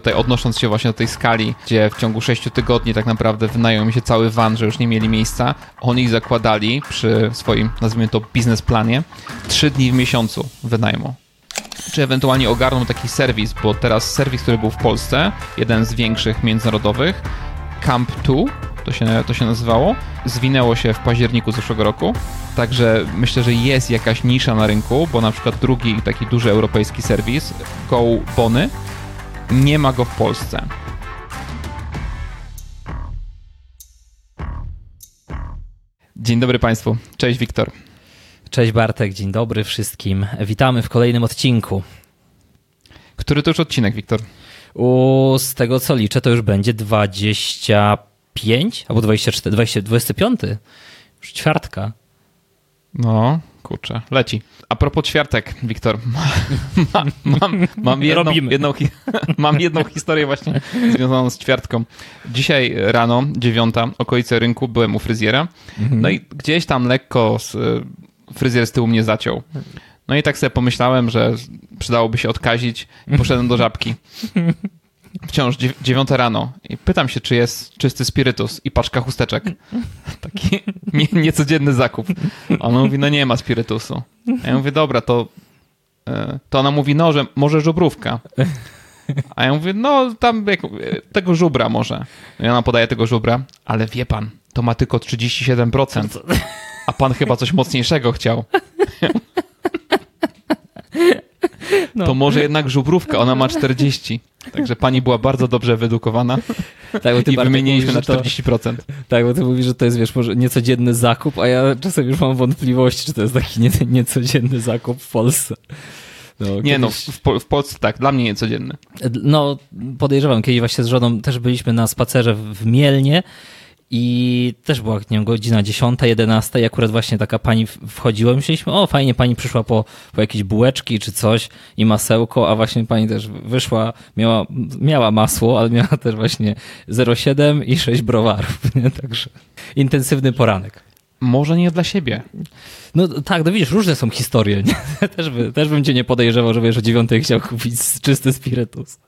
Tutaj odnosząc się właśnie do tej skali, gdzie w ciągu 6 tygodni tak naprawdę wynają mi się cały van, że już nie mieli miejsca, oni zakładali przy swoim, nazwijmy to, biznesplanie 3 dni w miesiącu wynajmu. Czy ewentualnie ogarną taki serwis, bo teraz serwis, który był w Polsce, jeden z większych międzynarodowych, Camp 2, to się, to się nazywało, zwinęło się w październiku zeszłego roku. Także myślę, że jest jakaś nisza na rynku, bo na przykład drugi taki duży europejski serwis, Go Bony, nie ma go w Polsce. Dzień dobry Państwu. Cześć Wiktor. Cześć Bartek, dzień dobry wszystkim. Witamy w kolejnym odcinku. Który to już odcinek, Wiktor? U, z tego co liczę, to już będzie 25 albo 24, 20, 25. Już ćwiartka. No, kurczę, leci. A propos ćwiartek, Wiktor, mam, mam, mam, jedną, jedną, mam jedną historię właśnie związaną z ćwiartką. Dzisiaj rano, dziewiąta, okolice rynku, byłem u fryzjera, no i gdzieś tam lekko z, fryzjer z tyłu mnie zaciął. No i tak sobie pomyślałem, że przydałoby się odkazić i poszedłem do żabki. Wciąż dziewiąte rano i pytam się, czy jest czysty spirytus i paczka chusteczek. Taki nie, niecodzienny zakup. A ona mówi, no nie ma spirytusu. A ja mówię, dobra, to, to ona mówi, no, że może żubrówka. A ja mówię, no tam jak, tego żubra może. I ona podaje tego żubra, ale wie pan, to ma tylko 37%. A pan chyba coś mocniejszego chciał. No. To może jednak żubrówka, ona ma 40. Także pani była bardzo dobrze wyedukowana tak, bo ty i wymieniliśmy na 40%. To, tak, bo ty mówisz, że to jest, wiesz, może niecodzienny zakup, a ja czasem już mam wątpliwości, czy to jest taki nie, niecodzienny zakup w Polsce. No, nie no, kiedyś... no, w, w, Polsce tak, dla mnie niecodzienny. No, podejrzewam, kiedyś właśnie z żoną też byliśmy na spacerze w Mielnie i też była nie wiem, godzina 10, 11 i akurat właśnie taka pani wchodziła myśleliśmy, o fajnie, pani przyszła po, po jakieś bułeczki czy coś i masełko, a właśnie pani też wyszła, miała, miała masło, ale miała też właśnie 0,7 i 6 browarów, nie? także intensywny poranek. Może nie dla siebie. No tak, no widzisz, różne są historie. Nie? Też, by, też bym cię nie podejrzewał, że wiesz, o dziewiątej chciał kupić czysty spirytus.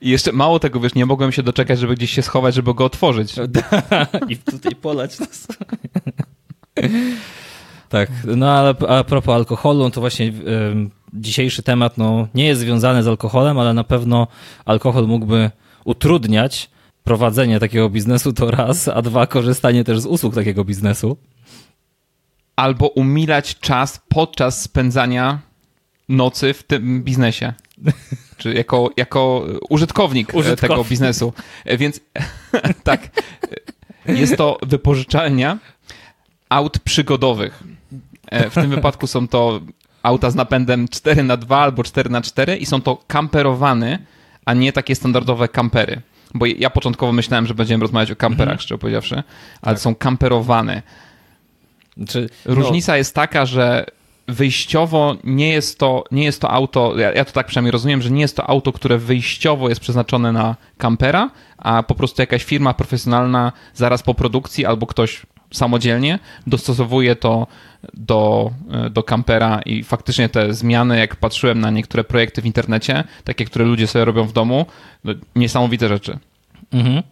I jeszcze mało tego, wiesz, nie mogłem się doczekać, żeby gdzieś się schować, żeby go otworzyć. I tutaj polać nas. tak, no ale a propos alkoholu, no to właśnie dzisiejszy temat no, nie jest związany z alkoholem, ale na pewno alkohol mógłby utrudniać prowadzenie takiego biznesu to raz, a dwa korzystanie też z usług takiego biznesu. Albo umilać czas podczas spędzania nocy w tym biznesie. Czy jako, jako użytkownik, użytkownik tego biznesu. Więc tak, jest to wypożyczalnia aut przygodowych. W tym wypadku są to auta z napędem 4 na 2 albo 4 na 4 i są to kamperowane, a nie takie standardowe kampery. Bo ja początkowo myślałem, że będziemy rozmawiać o kamperach, mhm. szczerze powiedziawszy, ale tak. są kamperowane. Znaczy, Różnica no... jest taka, że wyjściowo nie jest to, nie jest to auto, ja, ja, to tak przynajmniej rozumiem, że nie jest to auto, które wyjściowo jest przeznaczone na kampera, a po prostu jakaś firma profesjonalna zaraz po produkcji albo ktoś samodzielnie dostosowuje to do, do kampera i faktycznie te zmiany, jak patrzyłem na niektóre projekty w internecie, takie, które ludzie sobie robią w domu, no, niesamowite rzeczy. Mhm.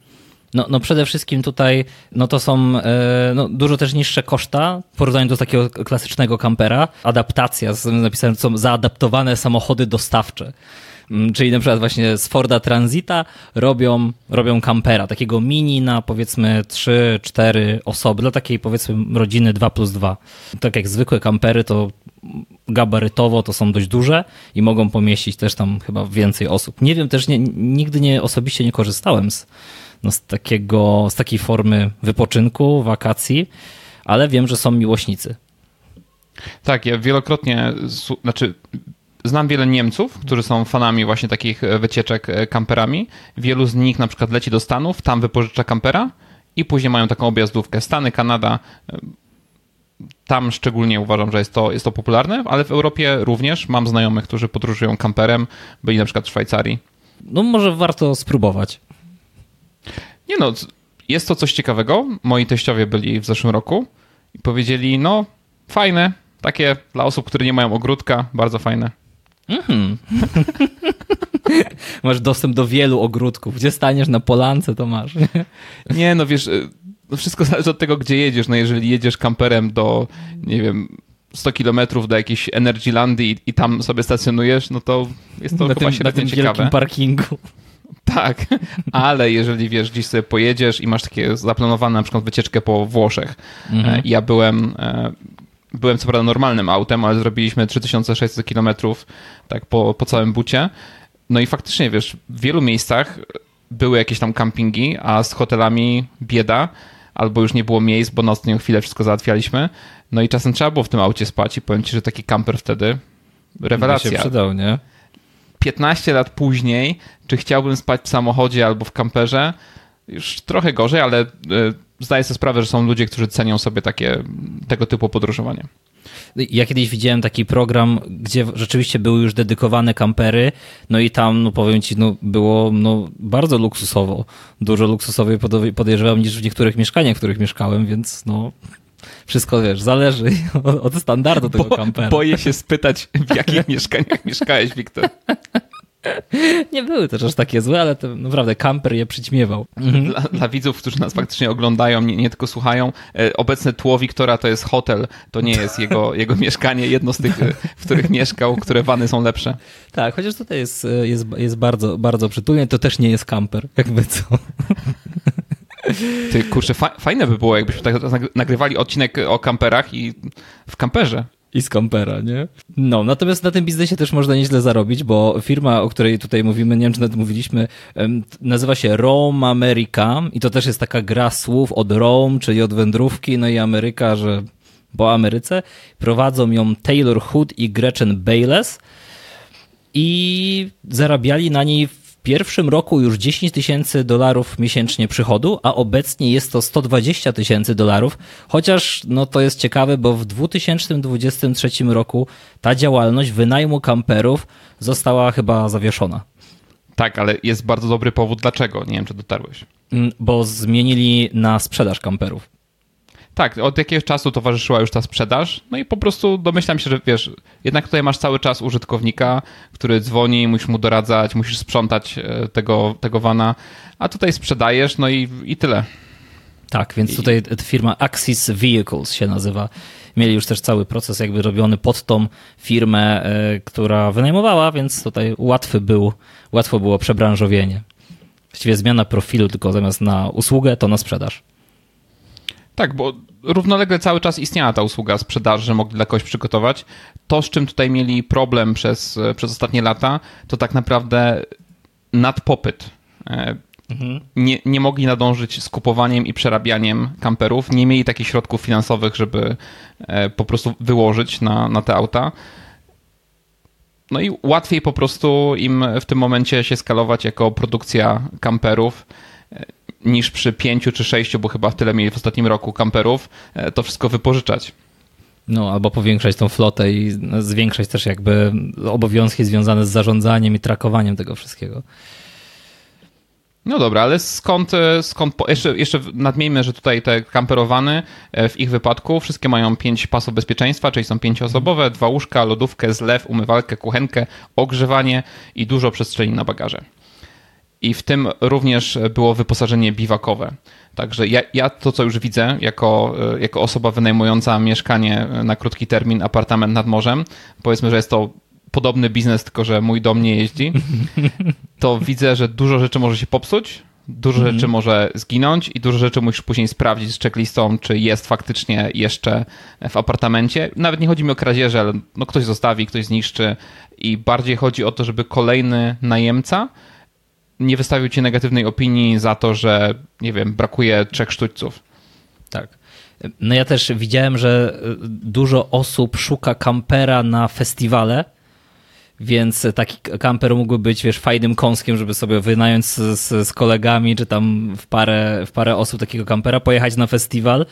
No, no przede wszystkim tutaj no to są e, no, dużo też niższe koszta w porównaniu do takiego klasycznego kampera. Adaptacja, napisałem, są zaadaptowane samochody dostawcze. Mm, czyli na przykład właśnie z Forda Transita robią, robią kampera, takiego mini na powiedzmy 3-4 osoby, dla takiej powiedzmy rodziny 2 plus 2. Tak jak zwykłe kampery to gabarytowo to są dość duże i mogą pomieścić też tam chyba więcej osób. Nie wiem też, nie, nigdy nie osobiście nie korzystałem z, no, z, takiego, z takiej formy wypoczynku, wakacji, ale wiem, że są miłośnicy. Tak, ja wielokrotnie, znaczy znam wiele Niemców, którzy są fanami właśnie takich e, wycieczek e, kamperami. Wielu z nich na przykład leci do Stanów, tam wypożycza kampera i później mają taką objazdówkę. Stany, Kanada, e, tam szczególnie uważam, że jest to, jest to popularne, ale w Europie również mam znajomych, którzy podróżują kamperem, byli na przykład w Szwajcarii. No może warto spróbować. Nie no, jest to coś ciekawego. Moi teściowie byli w zeszłym roku i powiedzieli, no fajne, takie dla osób, które nie mają ogródka, bardzo fajne. Mhm. masz dostęp do wielu ogródków. Gdzie staniesz na polance, to masz. Nie, no wiesz, no wszystko zależy od tego, gdzie jedziesz. No jeżeli jedziesz kamperem do, nie wiem, 100 kilometrów do jakiejś Energylandii i, i tam sobie stacjonujesz, no to jest to na chyba tym, średnio na tym ciekawe. wielkim parkingu. Tak, ale jeżeli wiesz, gdzieś sobie pojedziesz i masz takie zaplanowane na przykład wycieczkę po Włoszech. Mhm. E, Ja byłem, e, byłem co prawda normalnym autem, ale zrobiliśmy 3600 kilometrów tak po, po całym bucie. No i faktycznie, wiesz, w wielu miejscach były jakieś tam campingi, a z hotelami bieda, albo już nie było miejsc, bo na ostatnią chwilę wszystko załatwialiśmy. No i czasem trzeba było w tym aucie spać i powiem ci, że taki kamper wtedy By rewelacja. się przydał, nie? 15 lat później, czy chciałbym spać w samochodzie albo w kamperze, już trochę gorzej, ale y, zdaję sobie sprawę, że są ludzie, którzy cenią sobie takie, tego typu podróżowanie. Ja kiedyś widziałem taki program, gdzie rzeczywiście były już dedykowane kampery, no i tam, no powiem ci, no było no, bardzo luksusowo. Dużo luksusowiej podo- podejrzewam niż w niektórych mieszkaniach, w których mieszkałem, więc no wszystko, wiesz, zależy od, standardu tego Bo, kampera. boję się spytać, w jakich mieszkaniach mieszkałeś, Wiktor. Nie były też aż takie złe, ale to naprawdę kamper je przyćmiewał. Dla, dla widzów, którzy nas faktycznie oglądają, nie, nie tylko słuchają, e, obecne tło Wiktora to jest hotel, to nie jest jego, jego mieszkanie, jedno z tych, e, w których mieszkał, które wany są lepsze. Tak, chociaż tutaj jest, jest, jest bardzo, bardzo przytulnie, to też nie jest kamper, jakby co. Ty, kurczę, fa fajne by było, jakbyśmy tak nag- nagrywali odcinek o kamperach i w kamperze. I z kampera, nie? No, natomiast na tym biznesie też można nieźle zarobić, bo firma, o której tutaj mówimy, nie wiem czy nawet mówiliśmy, nazywa się Rome America i to też jest taka gra słów od Rome, czyli od wędrówki, no i Ameryka, że po Ameryce. Prowadzą ją Taylor Hood i Gretchen Bayless i zarabiali na niej pierwszym roku już 10 tysięcy dolarów miesięcznie przychodu, a obecnie jest to 120 tysięcy dolarów, chociaż no to jest ciekawe, bo w 2023 roku ta działalność wynajmu kamperów została chyba zawieszona. Tak, ale jest bardzo dobry powód dlaczego. Nie wiem, czy dotarłeś. Mm, Bo zmienili na sprzedaż kamperów. Tak, od jakiegoś czasu towarzyszyła już ta sprzedaż, no i po prostu domyślam się, że wiesz, jednak tutaj masz cały czas użytkownika, który dzwoni, musisz mu doradzać, musisz sprzątać e, tego, tego vana, a tutaj sprzedajesz, no i, i tyle. Tak, więc tutaj firma Axis Vehicles się nazywa. Mieli już też cały proces jakby robiony pod tą firmę, e, która wynajmowała, więc tutaj łatwy był, łatwo było przebranżowienie. Właściwie zmiana profilu, tylko zamiast na usługę, to na sprzedaż. Tak, bo równolegle cały czas istniała ta usługa sprzedaży, że mogli dla kogoś przygotować. To, z czym tutaj mieli problem przez, przez ostatnie lata, to tak naprawdę nadpopyt. E, Nie, nie mogli nadążyć z kupowaniem i przerabianiem kamperów, nie mieli takich środków finansowych, żeby e, po prostu wyłożyć na, na te auta. No i łatwiej po prostu im w tym momencie się skalować jako produkcja kamperów e, niż przy pięciu czy sześciu, bo chyba tyle mieli w ostatnim roku kamperów, e, to wszystko wypożyczać. No, albo powiększać tą flotę i zwiększać też jakby obowiązki związane z zarządzaniem i trakowaniem tego wszystkiego. No dobra, ale skąd, e, skąd po, jeszcze, jeszcze nadmieńmy, że tutaj te kamperowany e, w ich wypadku wszystkie mają pięć pasów bezpieczeństwa, czyli są pięcioosobowe, dwa łóżka, lodówkę, zlew, umywalkę, kuchenkę, ogrzewanie i dużo przestrzeni na bagaże. I w tym również było wyposażenie biwakowe. Także ja, ja to, co już widzę, jako, e, jako osoba wynajmująca mieszkanie na krótki termin, apartament nad morzem, powiedzmy, że jest to podobny biznes, tylko że mój dom nie jeździ, to widzę, że dużo rzeczy może się popsuć, dużo rzeczy może zginąć i dużo rzeczy musisz później sprawdzić z checklistą, czy jest faktycznie jeszcze w apartamencie. Nawet nie chodzi mi o kradzieże, ale no ktoś zostawi, ktoś zniszczy i bardziej chodzi o to, żeby kolejny najemca nie wystawił ci negatywnej opinii za to, że nie wiem, brakuje trzech sztućców. Tak. No ja też widziałem, że dużo osób szuka kampera na festiwale, więc taki kamper mógłby być, wiesz, fajnym kąskiem, żeby sobie wynająć z, z, z kolegami, czy tam w parę, w parę osób takiego kampera, pojechać na festiwal.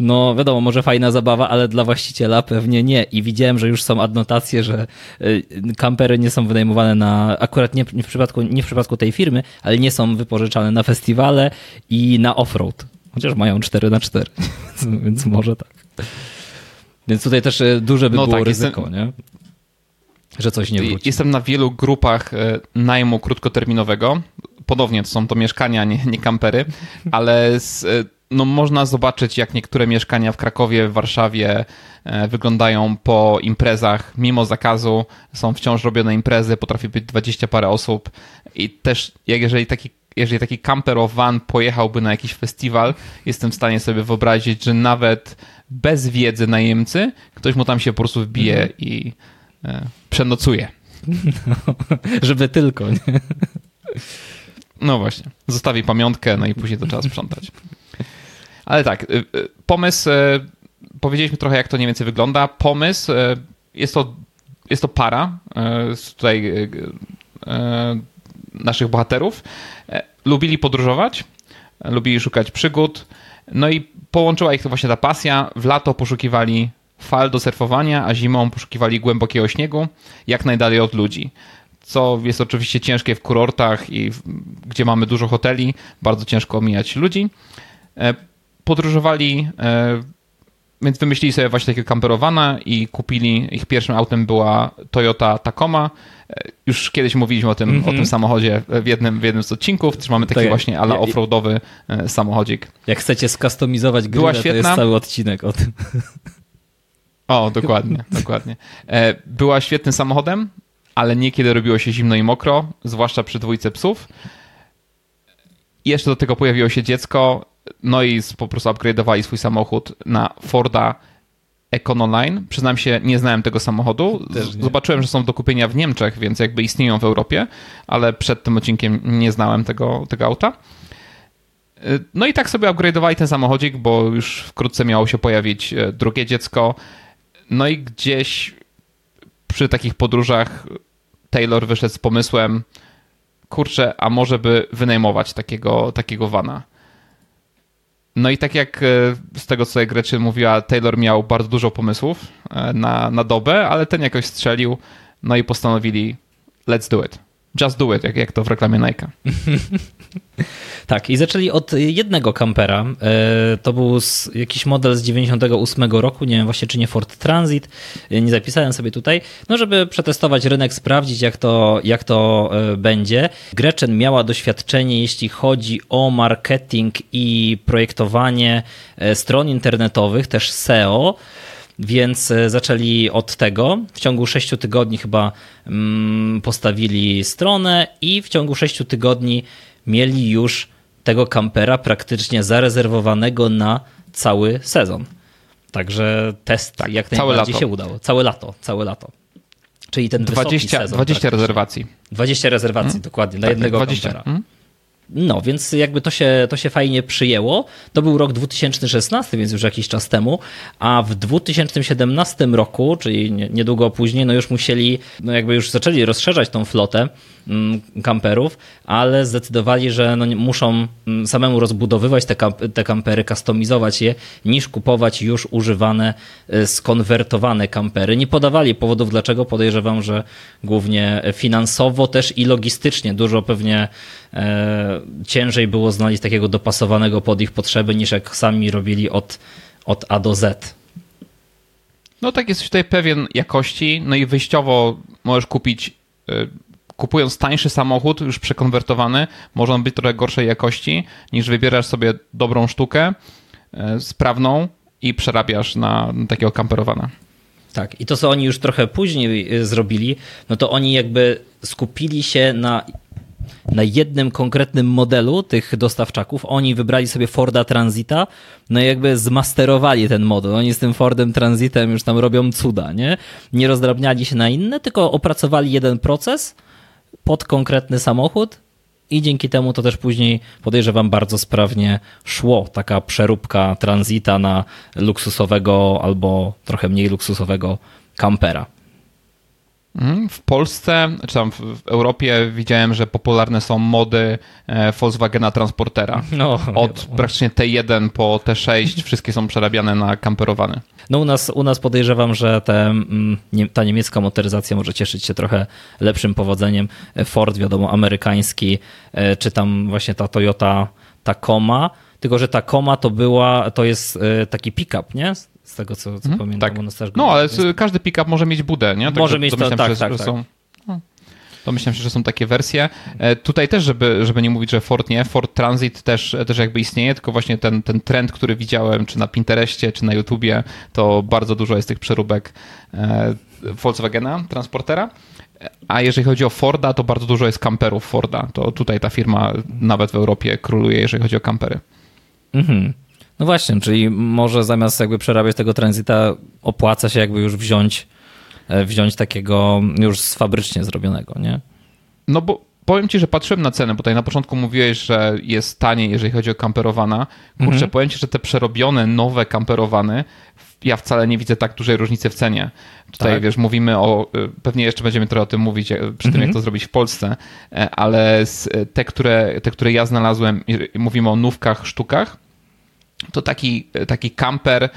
No wiadomo, może fajna zabawa, ale dla właściciela pewnie nie. I widziałem, że już są adnotacje, że y, kampery nie są wynajmowane na, akurat nie, w przypadku, nie w przypadku tej firmy, ale nie są wypożyczane na festiwale i na offroad. Chociaż mają 4 na 4 więc, więc może tak. Więc tutaj też y, duże by No było tak, ryzyko, jestem- nie? Że coś nie wróci. Jestem na wielu grupach najmu krótkoterminowego. Ponownie to są to mieszkania, nie, nie kampery, ale z, no, można zobaczyć, jak niektóre mieszkania w Krakowie, w Warszawie wyglądają po imprezach. Mimo zakazu są wciąż robione imprezy, potrafi być dwadzieścia parę osób i też jak jeżeli taki jeżeli taki camper of van pojechałby na jakiś festiwal, jestem w stanie sobie wyobrazić, że nawet bez wiedzy najemcy, ktoś mu tam się po prostu wbije mm. i e, przenocuje. No, żeby tylko, nie? No właśnie. Zostawi pamiątkę, no i później to trzeba sprzątać. Ale tak, e, e, pomysł, e, powiedzieliśmy trochę, jak to mniej więcej wygląda. Pomysł, jest to, jest to para, tutaj naszych bohaterów. E, lubili podróżować, lubili szukać przygód, no i połączyła ich to właśnie ta pasja. W lato poszukiwali fal do surfowania, a zimą poszukiwali głębokiego śniegu, jak najdalej od ludzi. Co jest oczywiście ciężkie w kurortach i w, gdzie mamy dużo hoteli, bardzo ciężko omijać ludzi. E, podróżowali, e, więc wymyślili sobie właśnie takiego camperowana i kupili, ich pierwszym autem była Toyota Tacoma, już kiedyś mówiliśmy o tym, mm -hmm. o tym mhm. samochodzie w jednym, w jednym z odcinków. Też mamy taki tak, właśnie ala offroadowy e, samochodzik. Jak chcecie skustomizować grę, to jest cały odcinek o tym. O, dokładnie, dokładnie. E, była świetnym samochodem, ale niekiedy robiło się zimno i mokro, zwłaszcza przy dwójce psów. jeszcze do tego pojawiło się dziecko, no i po prostu upgrade'owali swój samochód na Forda Econoline. Przyznam się, nie znałem tego samochodu. Zobaczyłem, że są do kupienia w Niemczech, więc jakby istnieją w Europie, ale przed tym odcinkiem nie znałem tego, tego auta. Y, no i tak sobie upgrade'owali ten samochodzik, bo już wkrótce miało się pojawić e, drugie dziecko. No i gdzieś przy takich podróżach Taylor wyszedł z pomysłem, kurczę, a może by wynajmować takiego, takiego vana. No i tak jak e, z tego, co Gretchen mówiła, Taylor miał bardzo dużo pomysłów e, na, na dobę, ale ten jakoś strzelił, no i postanowili let's do it. Just do it, jak, jak to w reklamie Nike. tak, i zaczęli od jednego kampera. E, to był jakiś model z 98 roku, nie wiem właśnie czy nie Ford Transit, e, nie zapisałem sobie tutaj, no żeby przetestować rynek, sprawdzić jak to, jak to e, będzie. Gretchen miała doświadczenie, jeśli chodzi o marketing i projektowanie stron internetowych, też SEO. Więc e, zaczęli od tego. W ciągu 6 tygodni chyba mm, postawili stronę i w ciągu 6 tygodni mieli już tego kampera praktycznie zarezerwowanego na cały sezon. Także test tak, jak najbardziej się udało. Całe lato, całe lato. Czyli ten 20, sezon 20 rezerwacji. 20 rezerwacji, hmm? dokładnie, na tak, jednego 20. kampera. Hmm? No, więc jakby to się, to się fajnie przyjęło. To był rok 2016, więc już jakiś czas temu, a w 2017 roku, czyli niedługo później, no już musieli, no jakby już zaczęli rozszerzać tą flotę mm, kamperów, ale zdecydowali, że no muszą mm, samemu rozbudowywać te, te kampery, kustomizować je, niż kupować już używane, y, skonwertowane kampery. Nie podawali powodów, dlaczego. Podejrzewam, że głównie finansowo też i logistycznie dużo pewnie e, ciężej było znaleźć takiego dopasowanego pod ich potrzeby, niż jak sami robili od, od A do Z. No tak, jesteś tutaj pewien jakości, no i wyjściowo możesz kupić, y, kupując tańszy samochód, już przekonwertowany, może on być trochę gorszej jakości, niż wybierasz sobie dobrą sztukę, y, sprawną i przerabiasz na takiego kamperowana. Tak, i to co oni już trochę później y, zrobili, no to oni jakby skupili się na na jednym konkretnym modelu tych dostawczaków. Oni wybrali sobie Forda Transita, no i jakby zmasterowali ten model. Oni z tym Fordem Transitem już tam robią cuda, nie? Nie rozdrabniali się na inne, tylko opracowali jeden proces pod konkretny samochód i dzięki temu to też później podejrzewam bardzo sprawnie szło. Taka przeróbka Transita na luksusowego albo trochę mniej luksusowego kampera. Mhm. W Polsce, czy tam w Europie widziałem, że popularne są mody e, Volkswagena Transportera. No, Od praktycznie T1 po T6 wszystkie są przerabiane na kamperowane. No u nas, u nas podejrzewam, że te, mm, ta niemiecka motoryzacja może cieszyć się trochę lepszym powodzeniem. Ford, wiadomo, amerykański, e, czy tam właśnie ta Toyota Tacoma, tylko że Tacoma to była, to jest e, taki pick-up, nie? z tego co, co mhm, pamiętam. Tak. No, ale każdy pick-up może mieć budę, nie? Tak, może mieć to, tak, tak, tak. Są, no, Domyślam się, że są takie wersje. E, tutaj też, żeby, żeby nie mówić, że Ford nie, Ford Transit też, też jakby istnieje, tylko właśnie ten, ten trend, który widziałem, czy na Pinterestie, czy na YouTubie, to bardzo dużo jest tych przeróbek e, Volkswagena, transportera. A jeżeli chodzi o Forda, to bardzo dużo jest kamperów Forda. To tutaj ta firma nawet w Europie króluje, jeżeli chodzi o kampery. Mhm. No właśnie, czyli może zamiast jakby przerabiać tego tranzyta, opłaca się jakby już wziąć, e, wziąć takiego już z fabrycznie zrobionego, nie? No bo powiem ci, że patrzyłem na cenę, bo tutaj na początku mówiłeś, że jest taniej, jeżeli chodzi o kamperowana. Kurczę, mhm. powiem ci, że te przerobione, nowe kamperowane, ja wcale nie widzę tak dużej różnicy w cenie. Tutaj, tak. wiesz, mówimy o, y, pewnie jeszcze będziemy trochę o tym mówić, e, przy tym, jak mhm. to zrobić w Polsce, e, ale te, które, te, które ja znalazłem, mówimy o nówkach, sztukach, to taki, taki kamper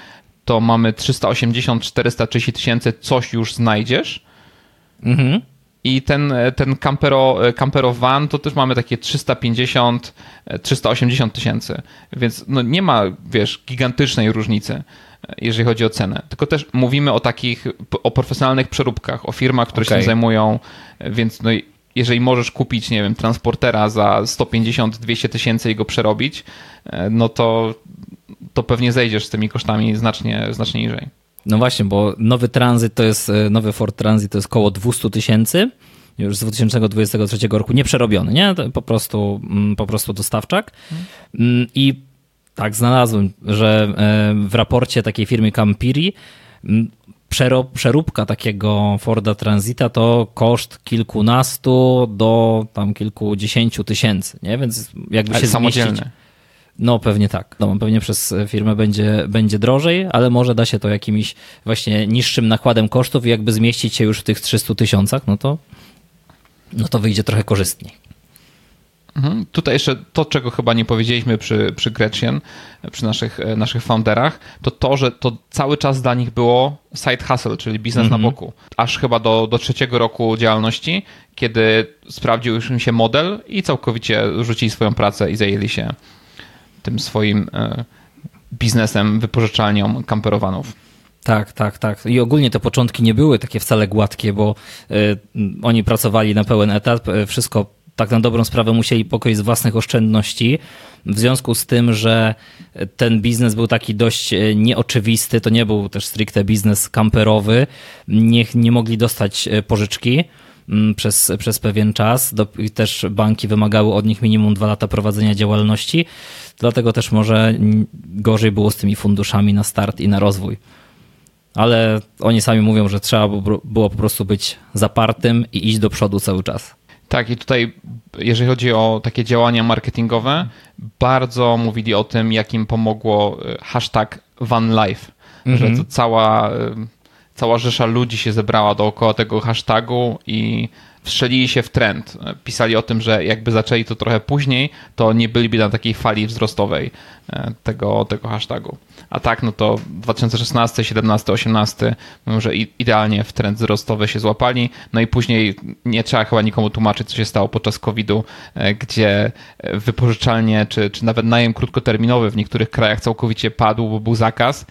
to mamy 380-430 tysięcy, coś już znajdziesz. Mhm. I ten, ten campero, campero van to też mamy takie 350, 380 tysięcy. Więc no nie ma, wiesz, gigantycznej różnicy, jeżeli chodzi o cenę. Tylko też mówimy o takich, o profesjonalnych przeróbkach, o firmach, które okay. się zajmują, więc no jeżeli możesz kupić, nie wiem, transportera za 150-200 tysięcy i go przerobić, no to to pewnie zejdziesz z tymi kosztami znacznie, znacznie niżej. No właśnie, bo nowy tranzyt to jest, e, nowy Ford Transit to jest około 200 tysięcy już z 2023 roku nieprzerobiony, nie? Po prostu, mm, po prostu dostawczak. Hmm. I tak znalazłem, że e, w raporcie takiej firmy Campiri przeróbka takiego Forda Transita to koszt kilkunastu do tam kilkudziesięciu tysięcy, nie? Więc jakby Ale się samodzielny. Zmieścić, no pewnie tak. No, pewnie przez firmę będzie, będzie drożej, ale może da się to jakimś właśnie niższym nakładem kosztów i jakby zmieścić się już w tych 300 tysiącach, no to, no to wyjdzie trochę korzystniej. Mhm. Tutaj jeszcze to, czego chyba nie powiedzieliśmy przy, przy Gretchen, przy naszych, naszych founderach, to to, że to cały czas dla nich było side hustle, czyli biznes mhm. na boku. Aż chyba do, do trzeciego roku działalności, kiedy sprawdził już im się model i całkowicie rzucili swoją pracę i zajęli się tym swoim e, biznesem, wypożyczalnią kamperowanów. Tak, tak, tak. I ogólnie te początki nie były takie wcale gładkie, bo y, oni pracowali na pełen etat, e, wszystko tak na dobrą sprawę musieli pokryć z własnych oszczędności. W związku z tym, że ten biznes był taki dość nieoczywisty, to nie był też stricte biznes kamperowy, nie, nie mogli dostać pożyczki Mm, przez, przez pewien czas. Do, też banki wymagały od nich minimum dwa lata prowadzenia działalności, dlatego też może gorzej było z tymi funduszami na start i na rozwój. Ale oni sami mówią, że trzeba było po prostu być zapartym i iść do przodu cały czas. Tak, i tutaj, jeżeli chodzi o takie działania marketingowe, bardzo mówili o tym, jak im pomogło e, hashtag OneLife, mm -hmm. że to cała e, cała rzesza ludzi się zebrała dookoła tego hashtagu i wstrzelili się w trend. Pisali o tym, że jakby zaczęli to trochę później, to nie byliby na takiej fali wzrostowej e, tego, tego hashtagu. A tak, no to 2016, 17, 18 mówią, że idealnie w trend wzrostowy się złapali. No i później nie trzeba chyba nikomu tłumaczyć, co się stało podczas COVID-u, e, gdzie wypożyczalnie czy, czy nawet najem krótkoterminowy w niektórych krajach całkowicie padł, bo był zakaz,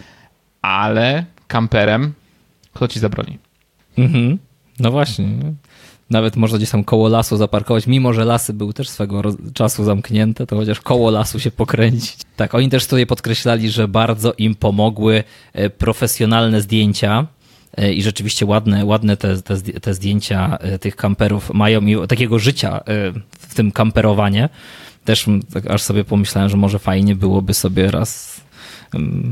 ale kamperem kto ci zabroni? Mhm. No właśnie. Nawet można gdzieś tam koło lasu zaparkować, mimo że lasy były też swego czasu zamknięte, to chociaż koło lasu się pokręcić. Tak, oni też tutaj podkreślali, że bardzo im pomogły e, profesjonalne zdjęcia e, i rzeczywiście ładne, ładne te, te, te zdjęcia e, tych kamperów mają i takiego życia w tym kamperowanie. Też tak aż sobie pomyślałem, że może fajnie byłoby sobie raz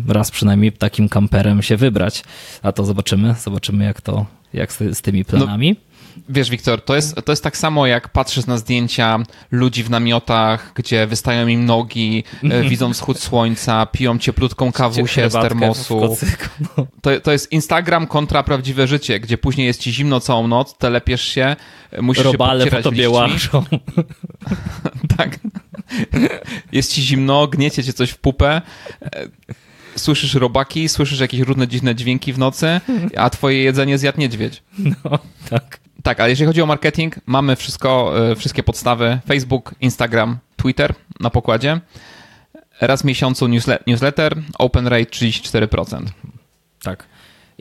raz przynajmniej takim kamperem się wybrać. A to zobaczymy, zobaczymy jak to, jak z, z tymi planami. No. Wiesz, Wiktor, to jest, to jest tak samo, jak patrzysz na zdjęcia ludzi w namiotach, gdzie wystają im nogi, mm. widzą wschód słońca, piją cieplutką kawusię z termosu. No. To, to jest Instagram kontra prawdziwe życie, gdzie później jest ci zimno całą noc, telepiesz się, musisz Robale się po tobie łażą. tak. Jest ci zimno, gniecie cię coś w pupę, słyszysz robaki, słyszysz jakieś różne dziwne dźwięki w nocy, a twoje jedzenie zjadł niedźwiedź. No, tak. Tak, ale jeżeli chodzi o marketing, mamy wszystko, e, wszystkie podstawy. Facebook, Instagram, Twitter na pokładzie. Raz w miesiącu newsletter, open rate 34%. Tak.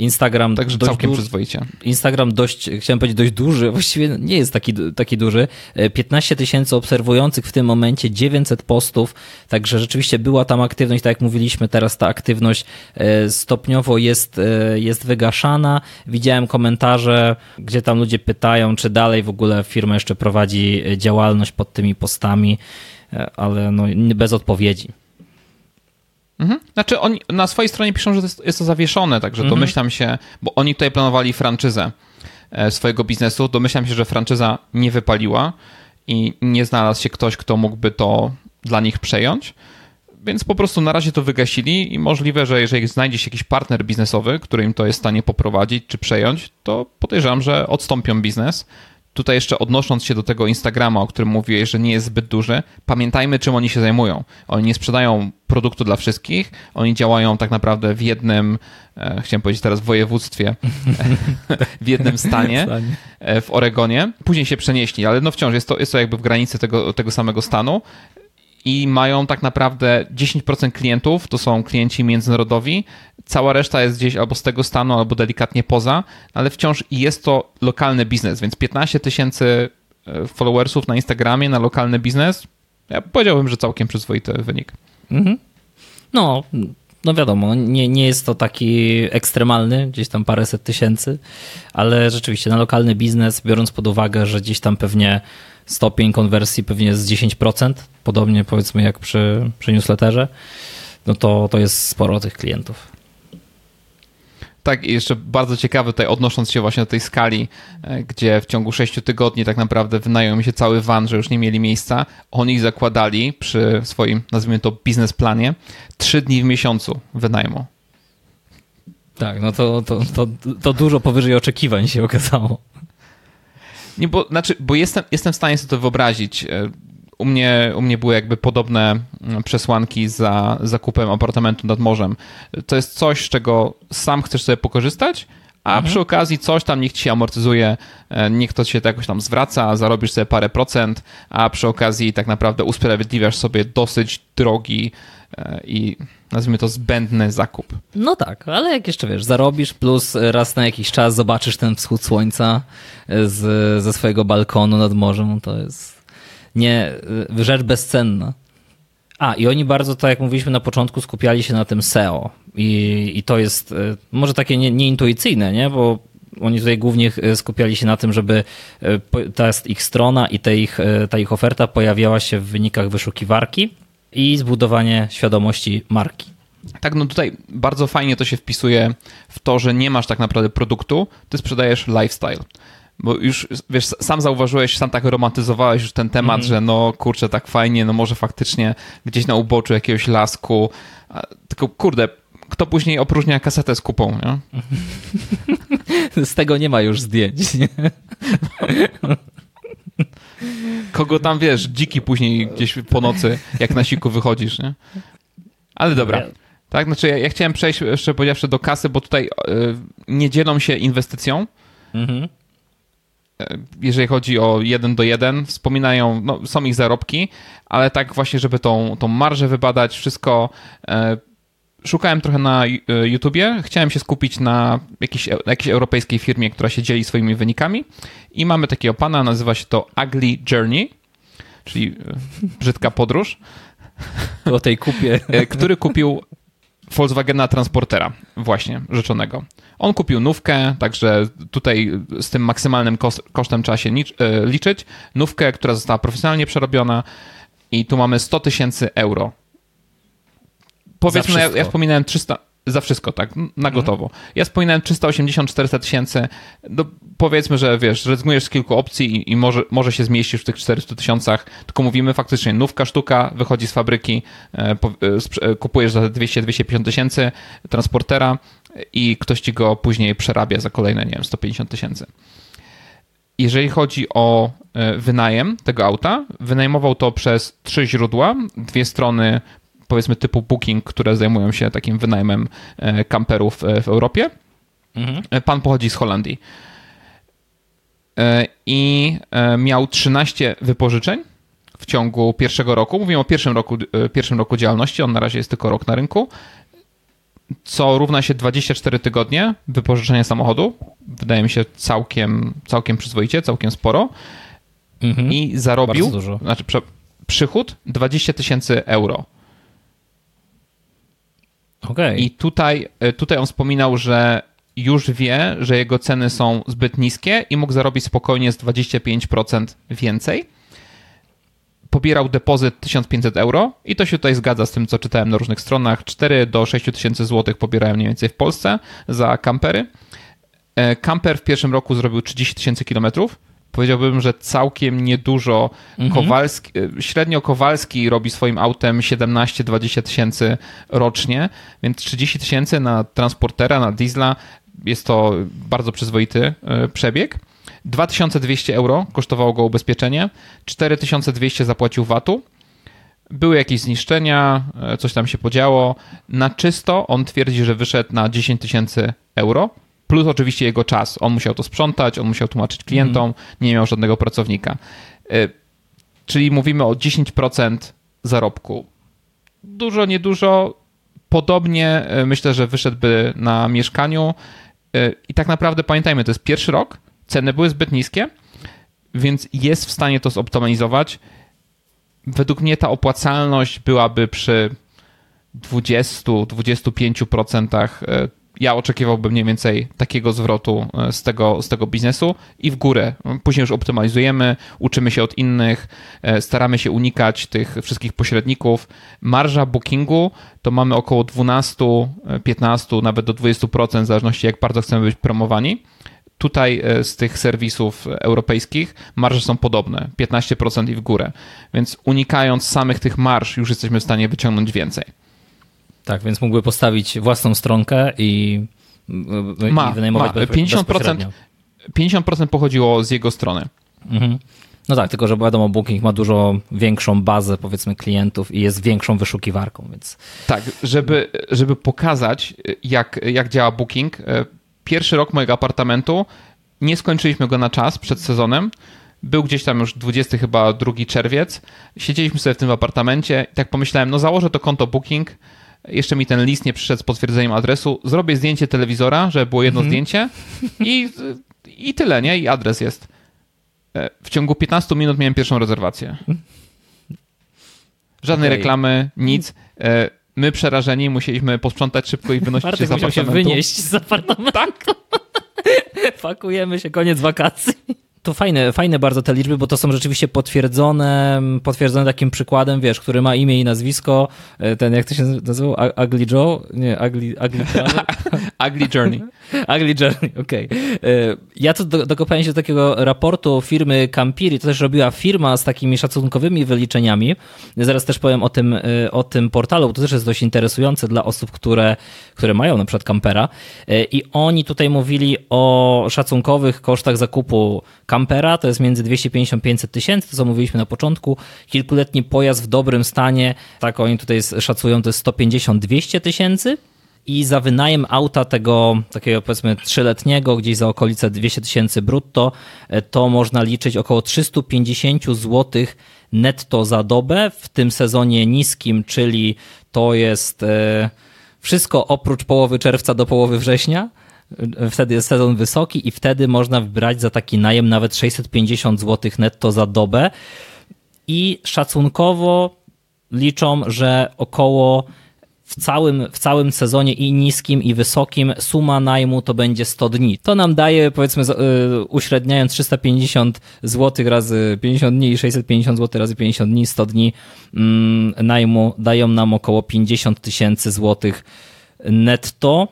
Instagram Także dość całkiem przyzwoicie. Instagram dość, chciałem powiedzieć dość duży, właściwie nie jest taki, taki duży. E, 15 tysięcy obserwujących w tym momencie, 900 postów, także rzeczywiście była tam aktywność, tak jak mówiliśmy, teraz ta aktywność e, stopniowo jest, e, jest wygaszana. Widziałem komentarze, gdzie tam ludzie pytają, czy dalej w ogóle firma jeszcze prowadzi e, działalność pod tymi postami, e, ale no, bez odpowiedzi. Mhm. Znaczy oni na swojej stronie piszą, że to jest, jest to zawieszone, także Mhm. domyślam się, bo oni tutaj planowali franczyzę e, swojego biznesu, domyślam się, że franczyza nie wypaliła i nie znalazł się ktoś, kto mógłby to dla nich przejąć, więc po prostu na razie to wygasili i możliwe, że jeżeli znajdzie się jakiś partner biznesowy, który im to jest w stanie poprowadzić czy przejąć, to podejrzewam, że odstąpią biznes. Tutaj jeszcze odnosząc się do tego Instagrama, o którym mówiłeś, że nie jest zbyt duży, pamiętajmy, czym oni się zajmują. Oni nie sprzedają produktu dla wszystkich, oni działają tak naprawdę w jednym, e, chciałem powiedzieć teraz województwie, w jednym stanie, e, w Oregonie. Później się przenieśli, ale no wciąż jest to, jest to jakby w granicy tego, tego samego stanu i mają tak naprawdę 10% klientów, to są klienci międzynarodowi, cała reszta jest gdzieś albo z tego stanu, albo delikatnie poza, ale wciąż jest to lokalny biznes, więc 15 tysięcy e, followersów na Instagramie na lokalny biznes, ja powiedziałbym, że całkiem przyzwoity wynik. Mhm. No, no wiadomo, nie, nie jest to taki ekstremalny, gdzieś tam paręset tysięcy, ale rzeczywiście na lokalny biznes, biorąc pod uwagę, że gdzieś tam pewnie stopień konwersji pewnie jest 10%, podobnie powiedzmy jak przy, przy newsletterze, no to, to jest sporo tych klientów. Tak, i jeszcze bardzo ciekawy tutaj, odnosząc się właśnie do tej skali, e, gdzie w ciągu 6 tygodni tak naprawdę wynają mi się cały van, że już nie mieli miejsca. Oni zakładali przy swoim, nazwijmy to, biznesplanie, 3 dni w miesiącu wynajmu. Tak, no to, to, to, to dużo powyżej oczekiwań się okazało. Nie, bo, znaczy, bo jestem, jestem w stanie sobie to wyobrazić. E, U mnie, u mnie były jakby podobne mm, przesłanki za zakupem apartamentu nad morzem. To jest coś, z czego sam chcesz sobie pokorzystać, a Mhm. przy okazji coś tam niech ci się amortyzuje, e, niech to się to jakoś tam zwraca, zarobisz sobie parę procent, a przy okazji tak naprawdę usprawiedliwiasz sobie dosyć drogi e, i nazwijmy to zbędny zakup. No tak, ale jak jeszcze wiesz, zarobisz plus raz na jakiś czas zobaczysz ten wschód słońca z, ze swojego balkonu nad morzem, to jest nie rzecz bezcenna. A, i oni bardzo, tak jak mówiliśmy na początku, skupiali się na tym SEO. I, i to jest e, może takie nie, nieintuicyjne, nie? Bo oni tutaj głównie e, skupiali się na tym, żeby e, ta ich strona i ta ich, ta ich oferta pojawiała się w wynikach wyszukiwarki i zbudowanie świadomości marki. Tak, no tutaj bardzo fajnie to się wpisuje w to, że nie masz tak naprawdę produktu, ty sprzedajesz lifestyle. Bo już, wiesz, sam zauważyłeś, sam tak romantyzowałeś już ten temat, że no kurczę, tak fajnie, no może faktycznie gdzieś na uboczu jakiegoś lasku, tylko kurde, kto później opróżnia kasetę z kupą, nie? Z tego nie ma już zdjęć. Nie? Kogo tam, wiesz, dziki później gdzieś po nocy, jak na siku wychodzisz, nie? Ale dobra. Tak, znaczy ja, ja chciałem przejść jeszcze powiedziawszy do kasy, bo tutaj y, nie dzielą się inwestycją, Mhm. Jeżeli chodzi o 1 do 1, wspominają, no, są ich zarobki, ale tak właśnie, żeby tą, tą marżę wybadać, wszystko. E, szukałem trochę na e, YouTubie, chciałem się skupić na jakiejś, jakiejś europejskiej firmie, która się dzieli swoimi wynikami i mamy takiego pana, nazywa się to Ugly Journey, czyli e, brzydka podróż, O tej kupie. e, który kupił Volkswagena Transportera, właśnie, rzeczonego. On kupił nówkę, także tutaj z tym maksymalnym kos- kosztem trzeba się e, liczyć. Nówkę, która została profesjonalnie przerobiona i tu mamy 100 tysięcy euro. Powiedzmy, ja, wspominałem 300, za wszystko, tak, na gotowo. Ja wspominałem 380-400 tysięcy, no powiedzmy, że wiesz, rezygnujesz z kilku opcji i, i może, może się zmieścisz w tych 400 tysiącach, tylko mówimy faktycznie, nówka sztuka wychodzi z fabryki, e, po, e, e, kupujesz za 200-250 tysięcy transportera i ktoś ci go później przerabia za kolejne, nie wiem, 150 tysięcy. Jeżeli chodzi o e, wynajem tego auta, wynajmował to przez trzy źródła, dwie strony powiedzmy typu Booking, które zajmują się takim wynajmem e, kamperów e, w Europie. Mhm. Pan pochodzi z Holandii. I miał 13 wypożyczeń w ciągu pierwszego roku. Mówimy o pierwszym roku, pierwszym roku działalności, on na razie jest tylko rok na rynku. Co równa się 24 tygodnie wypożyczenia samochodu. Wydaje mi się całkiem, całkiem przyzwoicie, całkiem sporo. Mhm. I zarobił, znaczy przychód 20 tysięcy euro. Okay. I tutaj, e, tutaj on wspominał, że już wie, że jego ceny są zbyt niskie i mógł zarobić spokojnie z 25% więcej. Pobierał depozyt 1500 euro i to się tutaj zgadza z tym, co czytałem na różnych stronach. 4 do 6 tysięcy złotych pobierałem mniej więcej w Polsce za kampery. E, kamper w pierwszym roku zrobił 30 tysięcy kilometrów powiedziałbym, że całkiem niedużo. Mhm. Kowalski, e, średnio Kowalski robi swoim autem 17-20 tysięcy rocznie, więc 30 tysięcy na transportera, na diesla jest to bardzo przyzwoity e, przebieg. 2200 euro kosztowało go ubezpieczenie, 4200 zapłacił VAT-u. Były jakieś zniszczenia, e, coś tam się podziało. Na czysto on twierdzi, że wyszedł na 10 tysięcy euro plus oczywiście jego czas. On musiał to sprzątać, on musiał tłumaczyć klientom, mm. nie miał żadnego pracownika. E, czyli mówimy o 10% zarobku. Dużo, niedużo. Podobnie e, myślę, że wyszedłby na mieszkaniu. I tak naprawdę pamiętajmy, to jest pierwszy rok, ceny były zbyt niskie, więc jest w stanie to zoptymalizować. Według mnie ta opłacalność byłaby przy 20-25% ja oczekiwałbym mniej więcej takiego zwrotu e, z tego, z tego biznesu i w górę. Później już optymalizujemy, uczymy się od innych, e, staramy się unikać tych wszystkich pośredników. Marża bookingu to mamy około 12, 15, e, nawet do 20%, w zależności jak bardzo chcemy być promowani. Tutaj z tych serwisów europejskich marże są podobne, 15% i w górę. Więc unikając samych tych marsz, już jesteśmy w stanie wyciągnąć więcej. Tak, więc mógłby postawić własną stronkę i, ma, i wynajmować ma. 50%, 50% pochodziło z jego strony. Mhm. No tak, tylko że wiadomo, Booking ma dużo większą bazę, powiedzmy, klientów i jest większą wyszukiwarką, więc... Tak, żeby, żeby pokazać, jak, jak działa Booking, e, pierwszy rok mojego apartamentu, nie skończyliśmy go na czas przed sezonem, był gdzieś tam już 20 chyba 2 czerwiec, siedzieliśmy sobie w tym apartamencie i tak pomyślałem, no założę to konto Booking, jeszcze mi ten list nie przyszedł z potwierdzeniem adresu, zrobię zdjęcie telewizora, żeby było jedno mhm. zdjęcie i, i tyle, nie? I adres jest. E, w ciągu 15 minut miałem pierwszą rezerwację. Żadnej okay. reklamy, nic. My przerażeni musieliśmy posprzątać szybko i wynosić Bartek się z apartamentu. się wynieść z apartamentu. Tak. Pakujemy się, koniec wakacji. To fajne, fajne bardzo te liczby, bo to są rzeczywiście potwierdzone, potwierdzone takim przykładem, wiesz, który ma imię i nazwisko, e, ten, jak to się nazywał? Ugly Joe? Nie, Ugly, ugly Ugly Journey. Ugly Journey, okej. Okay. E, ja to do, dokopałem się do takiego raportu firmy Campiri, to też robiła firma z takimi szacunkowymi wyliczeniami. Zaraz też powiem o tym, e, o tym portalu, bo to też jest dość interesujące dla osób, które, które mają na przykład kampera. I oni tutaj mówili o szacunkowych kosztach zakupu kampera, to jest między 250-500 tysięcy, to co mówiliśmy na początku. Kilkuletni pojazd w dobrym stanie, tak oni tutaj szacują, to jest 150-200 tysięcy. I za wynajem auta tego takiego powiedzmy trzyletniego, gdzieś za okolice 200 tysięcy brutto, e, to można liczyć około 350 zł netto za dobę w tym sezonie niskim, czyli to jest e, wszystko oprócz połowy czerwca do połowy września. Wtedy jest sezon wysoki i wtedy można wybrać za taki najem nawet 650 zł netto za dobę. I szacunkowo liczą, że około w całym, w całym sezonie i niskim i wysokim suma najmu to będzie 100 dni. To nam daje powiedzmy y, uśredniając 350 zł razy 50 dni i 650 zł razy 50 dni, 100 dni mm, najmu dają nam około 50 tysięcy złotych netto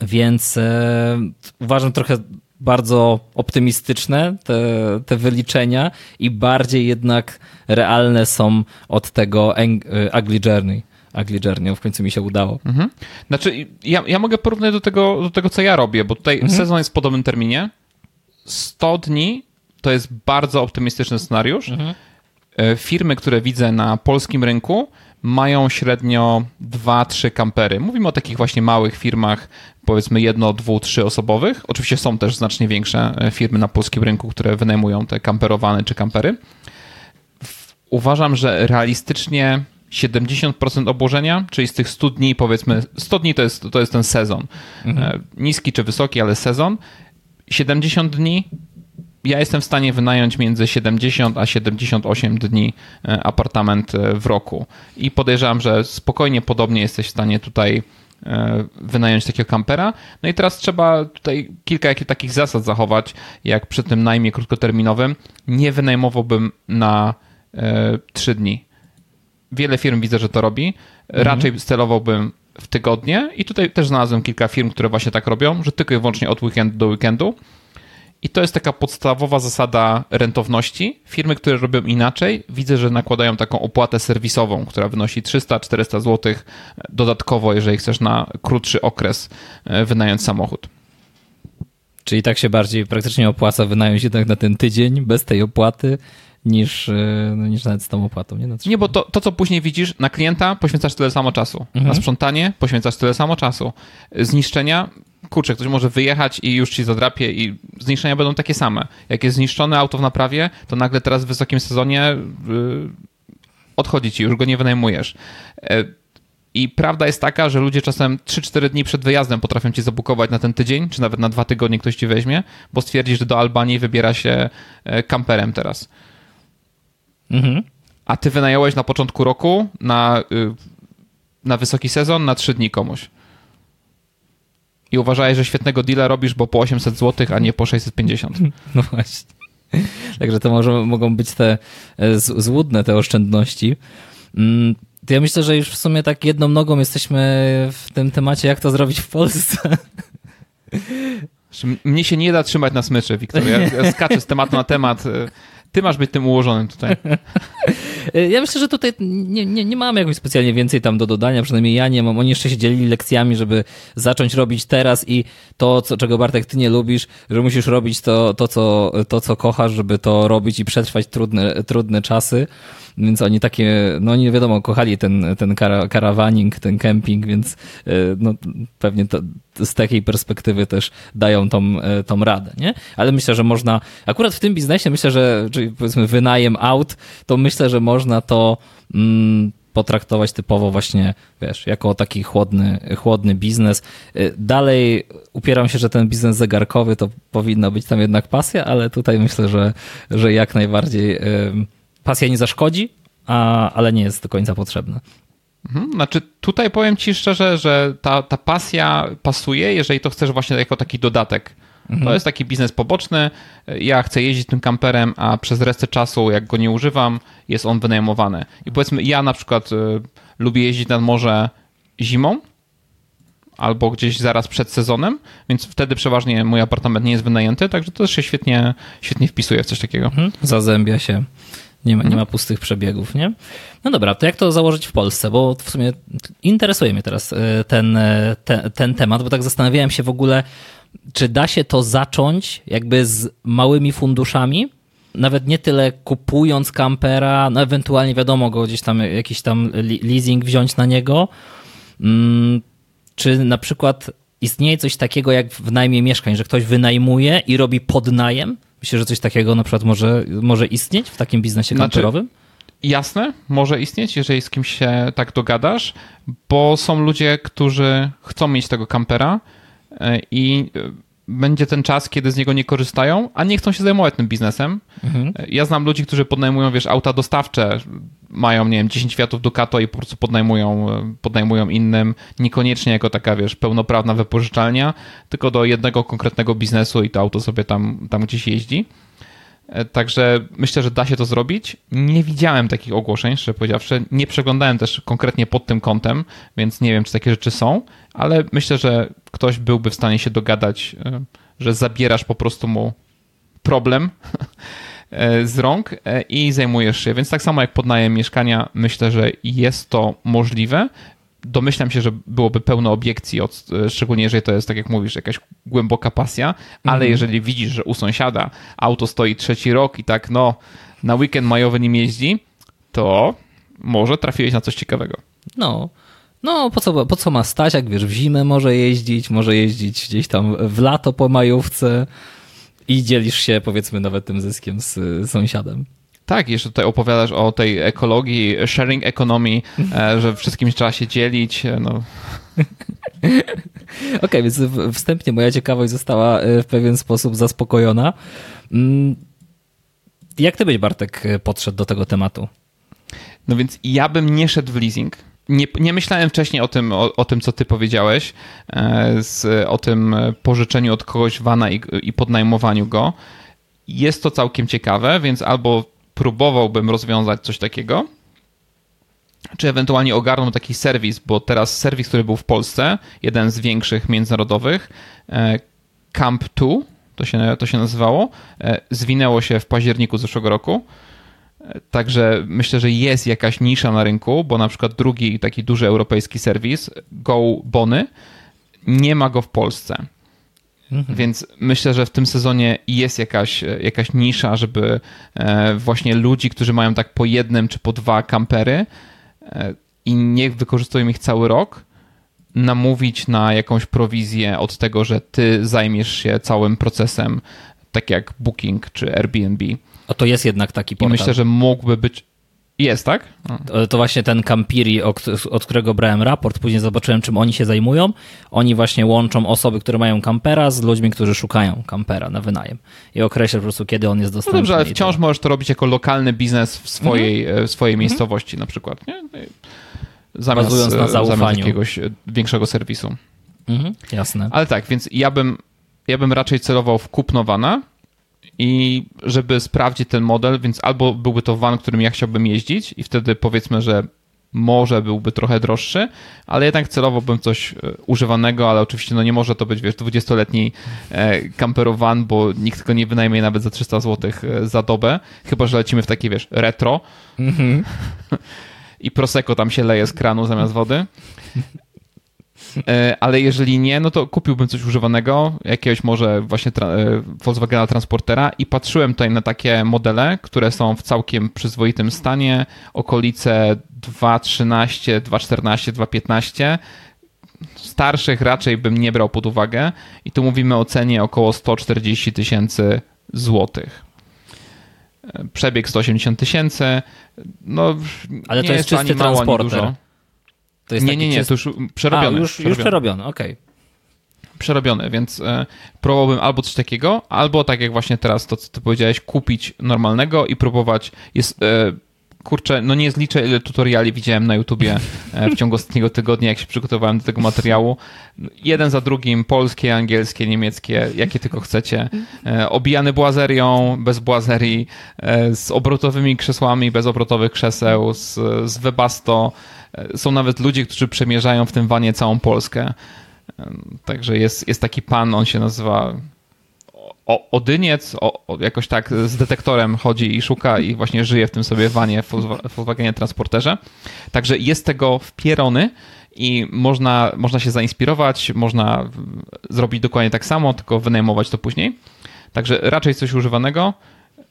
więc e, uważam trochę bardzo optymistyczne te, te wyliczenia i bardziej jednak realne są od tego Ugly Journey. Ugly Journey, w końcu mi się udało. Mhm. Znaczy, ja, ja mogę porównać do tego, do tego, co ja robię, bo tutaj mhm. sezon jest w podobnym terminie. 100 dni to jest bardzo optymistyczny scenariusz. Mhm. E, firmy, które widzę na polskim rynku, mają średnio 2-3 kampery. Mówimy o takich właśnie małych firmach, powiedzmy jedno, dwu, trzy osobowych. Oczywiście są też znacznie większe e, firmy na polskim rynku, które wynajmują te kamperowane czy kampery. Uważam, że realistycznie 70% obłożenia, czyli z tych 100 dni, powiedzmy, 100 dni to jest, to jest ten sezon. Mhm. Niski czy wysoki, ale sezon. 70 dni ja jestem w stanie wynająć między 70 a 78 dni e, apartament e, w roku. I podejrzewam, że spokojnie podobnie jesteś w stanie tutaj e, wynająć takiego kampera. No i teraz trzeba tutaj kilka takich zasad zachować, jak przy tym najmie krótkoterminowym. Nie wynajmowałbym na 3 dni. Wiele firm widzę, że to robi. Mhm. Raczej mhm. celowałbym w tygodnie i tutaj też znalazłem kilka firm, które właśnie tak robią, że tylko i wyłącznie od weekendu do weekendu. I to jest taka podstawowa zasada rentowności. Firmy, które robią inaczej, widzę, że nakładają taką opłatę serwisową, która wynosi 300-400 zł dodatkowo, jeżeli chcesz na krótszy okres e, wynająć samochód. Czyli tak się bardziej praktycznie opłaca wynająć jednak na ten tydzień bez tej opłaty, niż, e, no, niż nawet z tą opłatą. Nie, no, nie bo to, to, co później widzisz, na klienta poświęcasz tyle samo czasu. Mhm. Na sprzątanie poświęcasz tyle samo czasu. Zniszczenia kurczę, ktoś może wyjechać i już ci zadrapie i zniszczenia będą takie same. Jak jest zniszczone auto w naprawie, to nagle teraz w wysokim sezonie yy, odchodzi ci, już go nie wynajmujesz. Yy, I prawda jest taka, że ludzie czasem 3-4 dni przed wyjazdem potrafią ci zabukować na ten tydzień, czy nawet na dwa tygodnie ktoś ci weźmie, bo stwierdzi, że do Albanii wybiera się e, kamperem teraz. Mhm. A ty wynająłeś na początku roku na, y, na wysoki sezon na 3 dni komuś i uważaj, że świetnego deala robisz, bo po 800 zł, a nie po 650. No właśnie. Także to może mogą być te e, złudne te oszczędności. Mm, to ja myślę, że już w sumie tak jedną nogą jesteśmy w tym temacie, jak to zrobić w Polsce. Mnie się nie da trzymać na smyczy, Wiktor. Ja, ja skaczę z tematu na temat. Ty masz być tym ułożonym tutaj. Ja myślę, że tutaj nie, nie, nie mamy jakoś specjalnie więcej tam do dodania, przynajmniej ja nie mam. Oni jeszcze się dzielili lekcjami, żeby zacząć robić teraz i to, co, czego Bartek ty nie lubisz, że musisz robić to, to, co, to, co kochasz, żeby to robić i przetrwać trudne, trudne czasy. Więc oni takie, no nie wiadomo, kochali ten, ten karawaning, ten kemping, więc e, no, pewnie to, z takiej perspektywy też dają tą, e, tą radę, nie? Ale myślę, że można, akurat w tym biznesie myślę, że, czyli powiedzmy wynajem aut, to myślę, że można to mm, potraktować typowo właśnie, wiesz, jako taki chłodny, chłodny biznes. E, dalej upieram się, że ten biznes zegarkowy to powinna być tam jednak pasja, ale tutaj myślę, że, że jak najbardziej pasja nie zaszkodzi, a, ale nie jest do końca potrzebna. Mhm, znaczy, tutaj powiem ci szczerze, że ta, ta pasja pasuje, jeżeli to chcesz właśnie jako taki dodatek. Mhm. To jest taki biznes poboczny. Ja chcę jeździć tym kamperem, a przez resztę czasu, jak go nie używam, jest on wynajmowany. I powiedzmy, ja na przykład y, lubię jeździć nad morze zimą, albo gdzieś zaraz przed sezonem, więc wtedy przeważnie mój apartament nie jest wynajęty, także to też się świetnie, świetnie wpisuje w coś takiego. Mhm. Zazębia się. Nie ma, nie ma pustych przebiegów, nie? No dobra, to jak to założyć w Polsce? Bo w sumie interesuje mnie teraz e, ten, e, ten, ten temat, bo tak zastanawiałem się w ogóle, czy da się to zacząć jakby z małymi funduszami, nawet nie tyle kupując kampera, no ewentualnie wiadomo go gdzieś tam jakiś tam leasing wziąć na niego, mm, czy na przykład istnieje coś takiego jak w najmie mieszkań, że ktoś wynajmuje i robi podnajem, Myślę, że coś takiego na przykład może, może istnieć w takim biznesie znaczy, kamperowym? Jasne, może istnieć, jeżeli z kimś się tak dogadasz, bo są ludzie, którzy chcą mieć tego kampera e, i e, będzie ten czas, kiedy z niego nie korzystają, a nie chcą się zajmować tym biznesem. Mhm. Ja znam ludzi, którzy podnajmują, wiesz, auta dostawcze, mają, nie wiem, 10 Fiatów Ducato i po prostu podnajmują, podnajmują innym, niekoniecznie jako taka, wiesz, pełnoprawna wypożyczalnia, tylko do jednego konkretnego biznesu i to auto sobie tam, tam gdzieś jeździ. E, także myślę, że da się to zrobić. Nie widziałem takich ogłoszeń, szczerze powiedziawszy. Nie przeglądałem też konkretnie pod tym kątem, więc nie wiem, czy takie rzeczy są, ale myślę, że ktoś byłby w stanie się dogadać, e, że zabierasz po prostu mu problem e, z rąk i zajmujesz się. Więc tak samo jak podnajem mieszkania, myślę, że jest to możliwe domyślam się, że byłoby pełno obiekcji, od, e, szczególnie jeżeli to jest, tak jak mówisz, jakaś głęboka pasja, ale mhm. jeżeli widzisz, że u sąsiada auto stoi trzeci rok i tak, no, na weekend majowy nim jeździ, to może trafiłeś na coś ciekawego. No. No, po co, po co ma stać, jak wiesz, w zimę może jeździć, może jeździć gdzieś tam w lato po majówce i dzielisz się, powiedzmy, nawet tym zyskiem z sąsiadem. Tak, jeszcze tutaj opowiadasz o tej ekologii, sharing economy, e, że wszystkim trzeba się dzielić. E, no. Okej, okay, więc wstępnie moja ciekawość została w pewien sposób zaspokojona. Mm, jak ty byś, Bartek, podszedł do tego tematu? No więc ja bym nie szedł w leasing. Nie, nie myślałem wcześniej o tym, o, o, tym, co ty powiedziałeś, z, o tym pożyczeniu od kogoś wana i, i podnajmowaniu go. Jest to całkiem ciekawe, więc albo próbowałbym rozwiązać coś takiego, czy ewentualnie ogarnął taki serwis, bo teraz serwis, który był w Polsce, jeden z większych międzynarodowych, e, Camp 2, to się, to się nazywało, e, zwinęło się w październiku zeszłego roku. Także myślę, że jest jakaś nisza na rynku, bo na przykład drugi taki duży europejski serwis, Go Bony, nie ma go w Polsce. Mhm. Więc myślę, że w tym sezonie jest jakaś, jakaś nisza, żeby e, właśnie ludzi, którzy mają tak po jednym czy po dwa kampery e, i nie wykorzystują ich cały rok, namówić na jakąś prowizję od tego, że ty zajmiesz się całym procesem, tak jak Booking czy Airbnb. A to jest jednak taki portal. I myślę, że mógłby być, jest, tak? To, to, właśnie ten Campiri, od którego brałem raport, później zobaczyłem, czym oni się zajmują. Oni właśnie łączą osoby, które mają kampera z ludźmi, którzy szukają kampera na wynajem. I określę po prostu, kiedy on jest dostępny. No dobrze, ale wciąż możesz to robić jako lokalny biznes w swojej, mhm. w swojej mhm. miejscowości na przykład, nie? Zamiast, Bazując na zaufaniu. Zamiast jakiegoś większego serwisu. Mhm, jasne. Ale tak, więc ja bym, ja bym raczej celował w kupnowana, i żeby sprawdzić ten model, więc albo byłby to van, którym ja chciałbym jeździć i wtedy powiedzmy, że może byłby trochę droższy, ale jednak celowo bym coś e, używanego, ale oczywiście no nie może to być, wiesz, 20-letni camper van, bo nikt go nie wynajmie nawet za 300 zł e, za dobę, chyba, że lecimy w takie, wiesz, retro mm -hmm. i Prosecco tam się leje z kranu zamiast wody. E, ale jeżeli nie, no to kupiłbym coś używanego, jakiegoś może właśnie tra e, Volkswagena Transportera i patrzyłem tutaj na takie modele, które są w całkiem przyzwoitym stanie, okolice 2.13, 2.14, 2.15. Starszych raczej bym nie brał pod uwagę i tu mówimy o cenie około 140 tysięcy złotych e, przebieg 180 tysięcy. No, Ale to jest czysty transporter. To jest nie, nie, nie, to już przerobione. A, już, przerobione. już przerobione, okej. Okay. Przerobione, więc e, próbowałbym albo coś takiego, albo tak jak właśnie teraz to, co ty powiedziałeś, kupić normalnego i próbować. Jest. E, kurczę, no nie zliczę, ile tutoriali widziałem na YouTubie e, w ciągu ostatniego tygodnia, jak się przygotowałem do tego materiału. Jeden za drugim, polskie, angielskie, niemieckie, jakie tylko chcecie. E, obijany błazerią, bez błazerii, e, z obrotowymi krzesłami, bez obrotowych krzeseł, z, z Webasto, są nawet ludzie, którzy przemierzają w tym wanie całą Polskę. Także jest, jest taki pan, on się nazywa o, Odyniec, o, o, jakoś tak z detektorem chodzi i szuka i właśnie żyje w tym sobie wanie w Volkswagenie Transporterze. Także jest tego wpierony i można, można się zainspirować, można zrobić dokładnie tak samo, tylko wynajmować to później. Także raczej coś używanego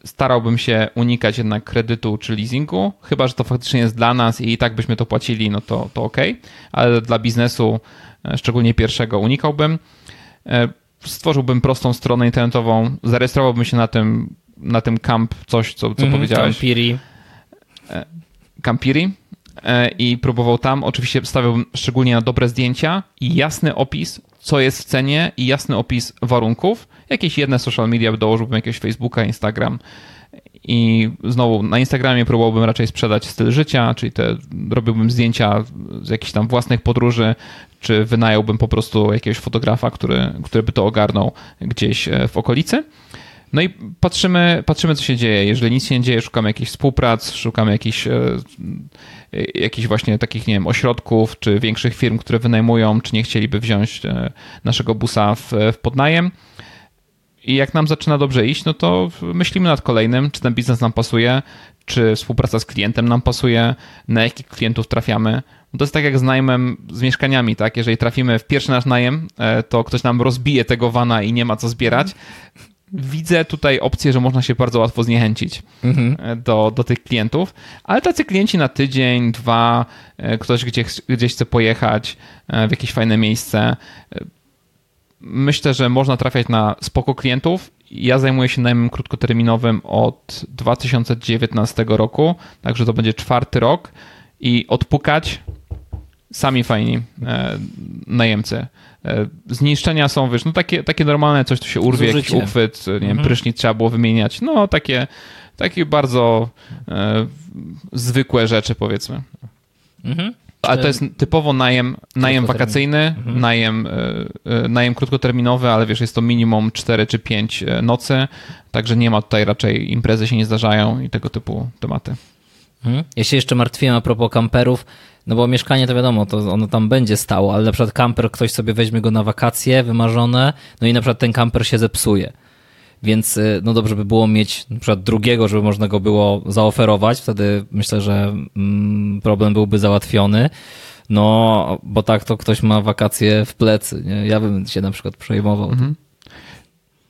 starałbym się unikać jednak kredytu czy leasingu, chyba że to faktycznie jest dla nas i tak byśmy to płacili, no to, to ok, ale dla biznesu, e, szczególnie pierwszego, unikałbym. E, stworzyłbym prostą stronę internetową, zarejestrowałbym się na tym, na tym camp, coś, co, co mm, powiedziałeś. Campiri. E, Campiri i próbował tam. Oczywiście stawiałbym szczególnie na dobre zdjęcia i jasny opis, co jest w cenie i jasny opis warunków. Jakieś jedne social media dołożyłbym, jakiegoś Facebooka, Instagram. I znowu na Instagramie próbowałbym raczej sprzedać styl życia, czyli te robiłbym zdjęcia z jakichś tam własnych podróży, czy wynająłbym po prostu jakiegoś fotografa, który, który by to ogarnął gdzieś e, w okolicy. No i patrzymy, patrzymy, co się dzieje. Jeżeli nic się nie dzieje, szukamy jakichś współprac, szukamy jakichś, e, jakichś właśnie takich, nie wiem, ośrodków, czy większych firm, które wynajmują, czy nie chcieliby wziąć e, naszego busa w, w podnajem. I jak nam zaczyna dobrze iść, no to myślimy nad kolejnym, czy ten biznes nam pasuje, czy współpraca z klientem nam pasuje, na jakich klientów trafiamy. To jest tak jak z najmem z mieszkaniami, tak? Jeżeli trafimy w pierwszy nasz najem, e, to ktoś nam rozbije tego wana i nie ma co zbierać widzę tutaj opcję, że można się bardzo łatwo zniechęcić mhm. E, do, do tych klientów, ale tacy klienci na tydzień, dwa, e, ktoś gdzie, gdzieś chce pojechać e, w jakieś fajne miejsce. Myślę, że można trafiać na spoko klientów ja zajmuję się najmem krótkoterminowym od 2019 roku, także to będzie czwarty rok i odpukać sami fajni e, najemcy. E, zniszczenia są, wiesz, no takie, takie normalne, coś tu się urwie, jakiś uchwyt, nie wiem, mhm. prysznic trzeba było wymieniać, no takie, takie bardzo e, zwykłe rzeczy, powiedzmy. Mhm. Ale to jest typowo najem, najem wakacyjny, mhm. najem, e, e, najem krótkoterminowy, ale wiesz, jest to minimum 4 czy 5 e, nocy, także nie ma tutaj raczej imprezy się nie zdarzają i tego typu tematy. Mhm. Ja się jeszcze martwiłem a propos kamperów, no bo mieszkanie to wiadomo, to ono tam będzie stało, ale na przykład kamper, ktoś sobie weźmie go na wakacje wymarzone, no i na przykład ten kamper się zepsuje. Więc y, no dobrze by było mieć na przykład drugiego, żeby można go było zaoferować. Wtedy myślę, że mm, problem byłby załatwiony. No, bo tak to ktoś ma wakacje w plecy. Nie? Ja bym się na przykład przejmował. Mhm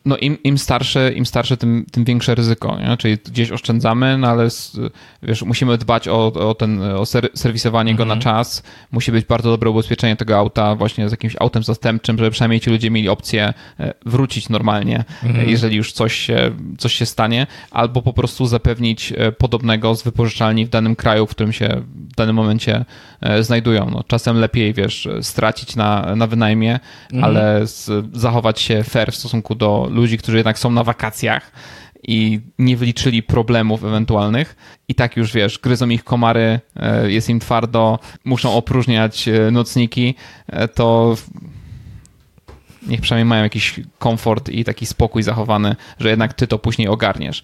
no im, im starsze, im starsze tym, tym większe ryzyko, nie? czyli gdzieś oszczędzamy, no ale wiesz, musimy dbać o, o, ten, o ser, serwisowanie go na mhm. czas, musi być bardzo dobre ubezpieczenie tego auta właśnie z jakimś autem zastępczym, żeby przynajmniej ci ludzie mieli opcję e, wrócić normalnie, mhm. jeżeli już coś się, coś się stanie, albo po prostu zapewnić e, podobnego z wypożyczalni w danym kraju, w którym się w danym momencie e, znajdują. No, czasem lepiej, wiesz, stracić na, na wynajmie, mhm. ale z, zachować się fair w stosunku do ludzi, którzy jednak są na wakacjach i nie wyliczyli problemów ewentualnych i tak już wiesz, gryzą ich komary, e, jest im twardo, muszą opróżniać e, nocniki, e, to niech przynajmniej mają jakiś komfort i taki spokój zachowany, że jednak ty to później ogarniesz.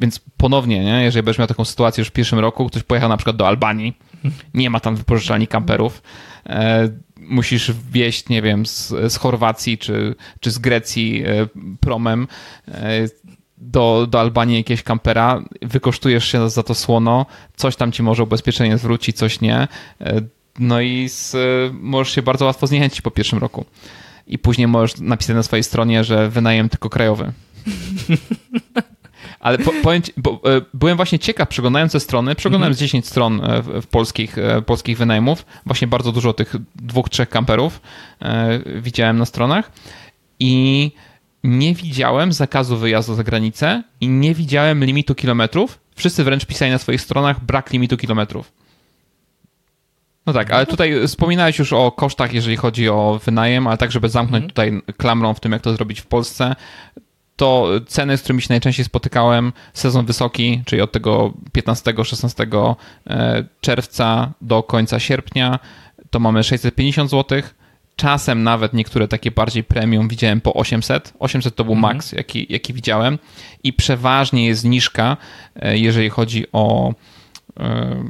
Więc ponownie, nie? jeżeli będziesz miał taką sytuację już w pierwszym roku, ktoś pojechał na przykład do Albanii, nie ma tam wypożyczalni kamperów, musisz wieść, nie wiem, z, z Chorwacji czy, czy z Grecji e, promem e, do, do Albanii jakiegoś kampera, wykosztujesz się za to słono, coś tam ci może ubezpieczenie zwróci, coś nie. E, no i z, możesz się bardzo łatwo zniechęcić po pierwszym roku. I później możesz napisać na swojej stronie, że wynajem tylko krajowy. Ale po, powiem ci, bo, e, byłem właśnie ciekaw, przeglądając te strony, przeglądałem z 10 stron e, w, w polskich, e, polskich wynajmów, właśnie bardzo dużo tych dwóch, trzech kamperów widziałem na stronach i nie widziałem zakazu wyjazdu za granicę i nie widziałem limitu kilometrów. Wszyscy wręcz pisali na swoich stronach brak limitu kilometrów. No tak, ale tutaj wspominałeś już o kosztach, jeżeli chodzi o wynajem, ale tak, żeby zamknąć mhm. tutaj klamrą w tym, jak to zrobić w Polsce, to ceny, z którymi się najczęściej spotykałem, sezon wysoki, czyli od tego 15-16 e, czerwca do końca sierpnia, to mamy 650 zł. Czasem nawet niektóre takie bardziej premium widziałem po 800. 800 to był mhm. max, jaki, jaki widziałem. I przeważnie jest zniżka, e, jeżeli chodzi o e,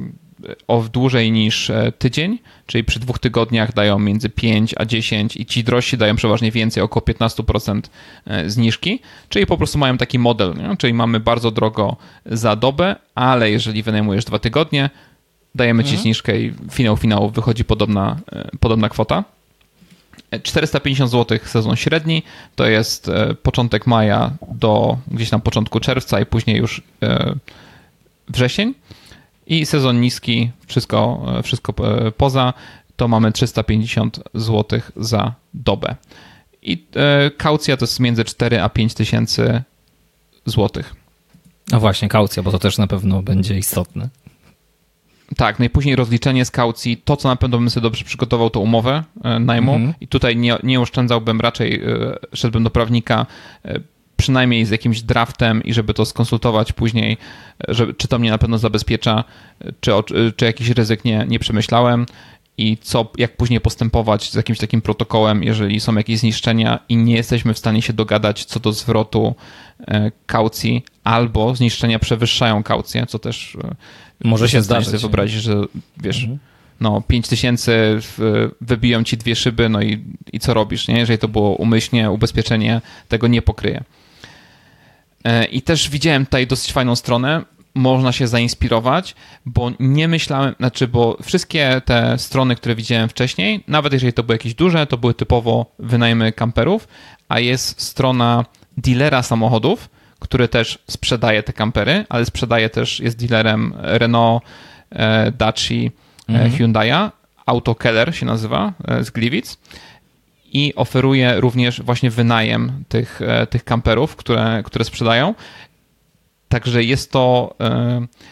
o dłużej niż e, tydzień, czyli przy dwóch tygodniach dają między 5 a 10 i ci drożsi dają przeważnie więcej, około 15% e, zniżki, czyli po prostu mają taki model, nie? czyli mamy bardzo drogo za dobę, ale jeżeli wynajmujesz dwa tygodnie, dajemy ci mhm. zniżkę i finał finału wychodzi podobna, e, podobna kwota. 450 zł sezon średni, to jest początek maja do gdzieś na początku czerwca i później już wrzesień. I sezon niski, wszystko, wszystko e, poza, to mamy 350 zł za dobę. I e, kaucja to jest między 4 a 5 tysięcy złotych. No właśnie, kaucja, bo to też na pewno będzie istotne. Tak, najpóźniej rozliczenie z kaucji. To, co na pewno bym sobie dobrze przygotował, to umowę e, najmu. Mhm. I tutaj nie, nie oszczędzałbym, raczej szedłbym do prawnika, przynajmniej z jakimś draftem i żeby to skonsultować później, że, czy to mnie na pewno zabezpiecza, czy, czy jakiś ryzyk nie, nie przemyślałem i co, jak później postępować z jakimś takim protokołem, jeżeli są jakieś zniszczenia i nie jesteśmy w stanie się dogadać co do zwrotu e, kaucji, albo zniszczenia przewyższają kaucję, co też e, może się zdarzyć. sobie wyobrazić, że wiesz, mhm. no 5 tysięcy wybiją ci dwie szyby, no i, i co robisz, nie? Jeżeli to było umyślnie, ubezpieczenie tego nie pokryje. E, I też widziałem tutaj dosyć fajną stronę. Można się zainspirować, bo nie myślałem, znaczy, bo wszystkie te strony, które widziałem wcześniej, nawet jeżeli to były jakieś duże, to były typowo wynajmy kamperów, a jest strona dealera samochodów, który też sprzedaje te kampery, ale sprzedaje też, jest dealerem Renault, e, Daci, e, mhm. Hyundai'a. Autokeller się nazywa z Gliwic i oferuje również właśnie wynajem tych, tych kamperów, które, które sprzedają. Także jest to,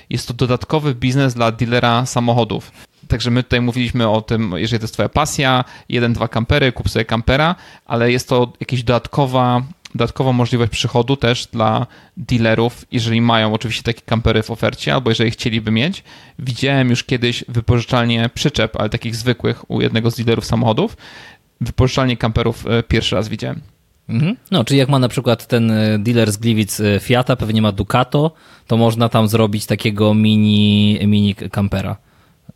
jest to dodatkowy biznes dla dealera samochodów. Także my tutaj mówiliśmy o tym, jeżeli to jest twoja pasja, jeden, dwa kampery, kup sobie kampera, ale jest to jakaś dodatkowa, dodatkowa możliwość przychodu też dla dealerów, jeżeli mają oczywiście takie kampery w ofercie, albo jeżeli chcieliby mieć. Widziałem już kiedyś wypożyczalnie przyczep, ale takich zwykłych u jednego z dealerów samochodów. Wypożyczalnie kamperów e, pierwszy raz widziałem. Mhm. No, czyli jak ma na przykład ten e, dealer z Gliwic e, Fiata, pewnie ma Ducato, to można tam zrobić takiego mini, mini kampera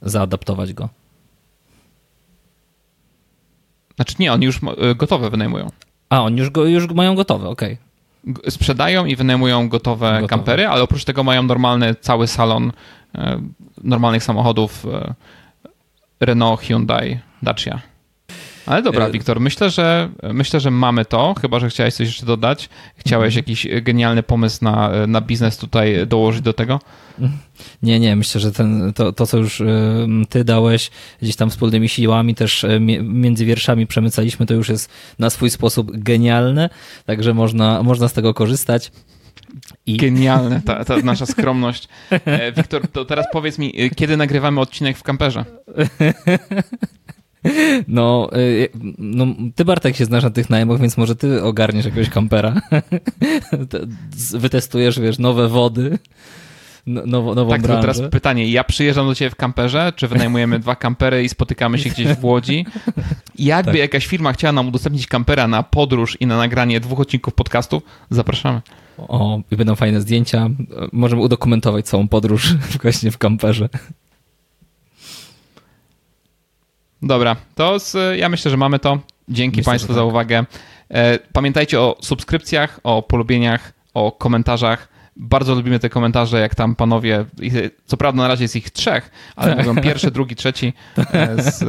zaadaptować go. Znaczy nie, oni już gotowe wynajmują. A, oni już, go, już mają gotowe, okej. Okay. Sprzedają i wynajmują gotowe, gotowe, kampery, ale oprócz tego mają normalny cały salon normalnych samochodów Renault, Hyundai, Dacia. Ale dobra, e, Wiktor, myślę, że myślę, że mamy to, chyba że chciałeś coś jeszcze dodać. Chciałeś mhm. jakiś genialny pomysł na, na biznes tutaj dołożyć do tego? Nie, nie, myślę, że ten, to, to, co już ty dałeś gdzieś tam wspólnymi siłami, też e, między wierszami przemycaliśmy, to już jest na swój sposób genialne, także można, można z tego korzystać. I... Genialne, ta, ta nasza skromność. E, Wiktor, to teraz powiedz mi, kiedy nagrywamy odcinek w kamperze? No, y, no, ty Bartek się znasz na tych najmach, więc może ty ogarniesz jakiegoś kampera. Wytestujesz, wiesz, nowe wody, no, nową, nową tak, branżę. teraz pytanie, ja przyjeżdżam do ciebie w kamperze, czy wynajmujemy dwa kampery i spotykamy się gdzieś w Łodzi? Jakby tak. jakaś firma chciała nam udostępnić kampera na podróż i na nagranie dwóch odcinków podcastu, zapraszamy. O, i będą fajne zdjęcia. Możemy udokumentować całą podróż właśnie w kamperze. Dobra, to z, ja myślę, że mamy to. Dzięki myślę, Państwu tak. za uwagę. E, pamiętajcie o subskrypcjach, o polubieniach, o komentarzach. Bardzo lubimy te komentarze, jak tam panowie, co prawda na razie jest ich trzech, ale mówią pierwszy, drugi, trzeci. E, z,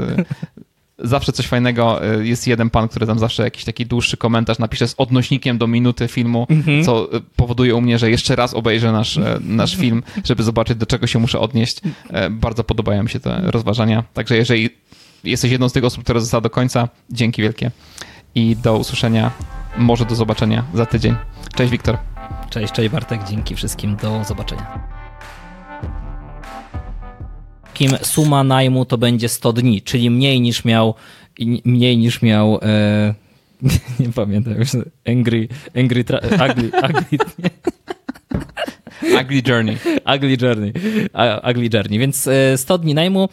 zawsze coś fajnego. E, jest jeden pan, który tam zawsze jakiś taki dłuższy komentarz napisze z odnośnikiem do minuty filmu, mhm. co powoduje u mnie, że jeszcze raz obejrzę nasz, nasz film, żeby zobaczyć, do czego się muszę odnieść. Bardzo podobają mi się te rozważania. Także jeżeli jesteś jedną z tych osób, która została do końca. Dzięki wielkie. I do usłyszenia, może do zobaczenia za tydzień. Cześć Wiktor. Cześć, cześć Bartek. Dzięki wszystkim. Do zobaczenia. Kim suma najmu to będzie 100 dni, czyli mniej niż miał mniej niż miał e, nie pamiętam już angry angry tra- ugly, ugly Ugly Journey. Ugly Journey. Ugly Journey. Więc 100 e, dni najmu